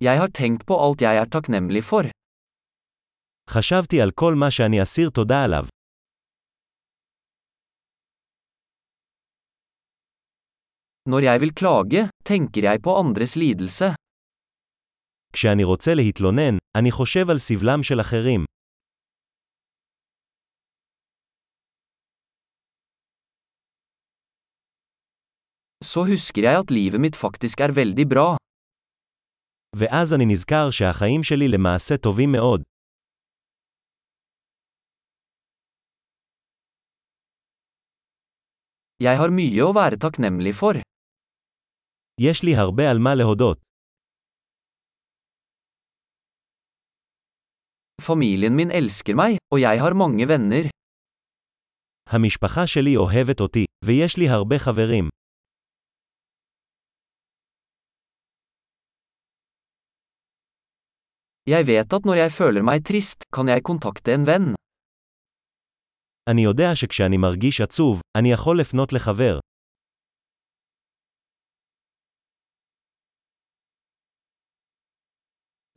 Jeg har tenkt på alt jeg er takknemlig for. חשבתי על כל מה שאני אסיר תודה עליו. Når jeg vil klage, tenker jeg på andres lidelse. כשאני רוצה להתלונן, אני חושב על סבלם של אחרים. Så husker jeg at livet mitt faktisk er veldig bra. ואז אני נזכר שהחיים שלי למעשה טובים מאוד. Jeg har mye å være takknemlig for. יש לי הרבה על מה להודות. Familien min elsker meg, og jeg har mange venner. המשפחה שלי אוהבת אותי, ויש לי הרבה חברים. Jeg vet at når jeg føler meg trist, kan jeg kontakte en venn. אני יודע שכשאני מרגיש עצוב, אני יכול לפנות לחבר.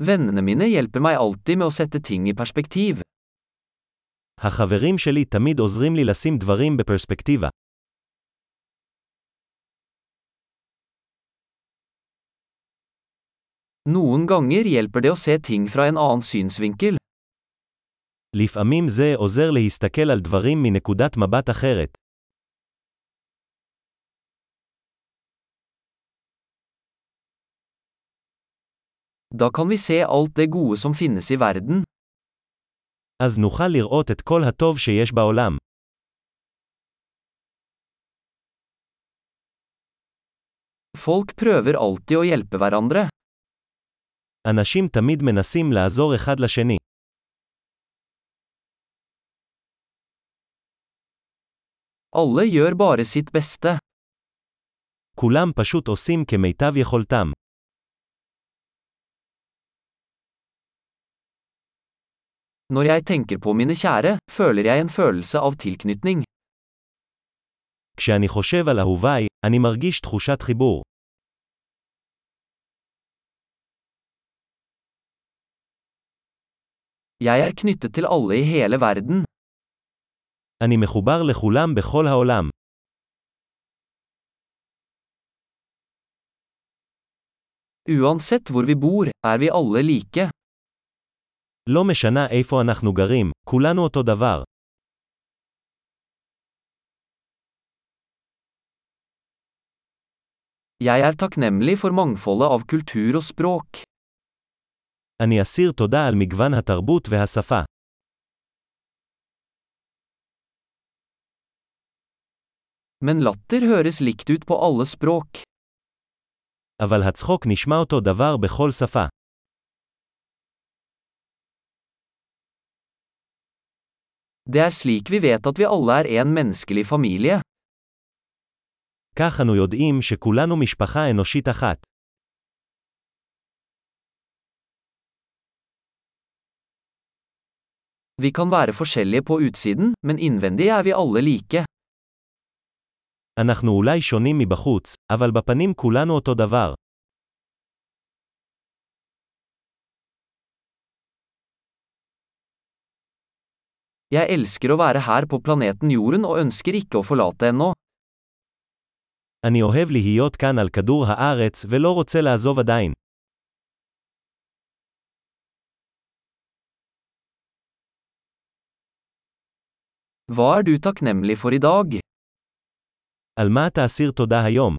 Vennene mine hjelper meg alltid med å sette ting i perspektiv. החברים שלי תמיד עוזרים לי לשים דברים בפרספקטיבה. Noen ganger hjelper det å se ting fra en annen synsvinkel. לפעמים זה עוזר להסתכל על דברים מנקודת מבט אחרת. Da kan vi se alt det gode som finnes i verden. אז נוכל לראות את כל הטוב שיש בעולם. Folk prøver alltid å hjelpe hverandre. אנשים תמיד מנסים לעזור אחד לשני. Alle gjør bare sitt beste. כולם פשוט עושים כמיטב יכולתם. Når jeg tenker på mine kjære, føler jeg en følelse av tilknytning. כשאני חושב על אהוביי, אני מרגיש תחושת חיבור. Jeg er knyttet til alle i hele verden. אני מחובר לכולם בכל העולם. Uansett hvor vi bor, er vi alle like. לא משנה איפה אנחנו גרים, כולנו אותו דבר. Jeg er takknemlig for mangfoldet av kultur og språk. אני אסיר תודה על מגוון התרבות והשפה. Men latter høres likt ut på alle språk. אבל הצחוק נשמע אותו דבר בכל שפה. Det er slik vi vet at vi alle er en menneskelig familie. כך אנו יודעים שכולנו משפחה אנושית אחת. Vi kan være forskjellige på utsiden, men innvendig er vi alle like. אנחנו אולי שונים מבחוץ, אבל בפנים כולנו אותו דבר. Jeg elsker å være her på planeten Jorden og ønsker ikke å forlate ennå. אני אוהב להיות כאן על כדור הארץ ולא רוצה לעזוב עדיין. Hva er du takknemlig for i dag? על מה אתה אסיר תודה היום?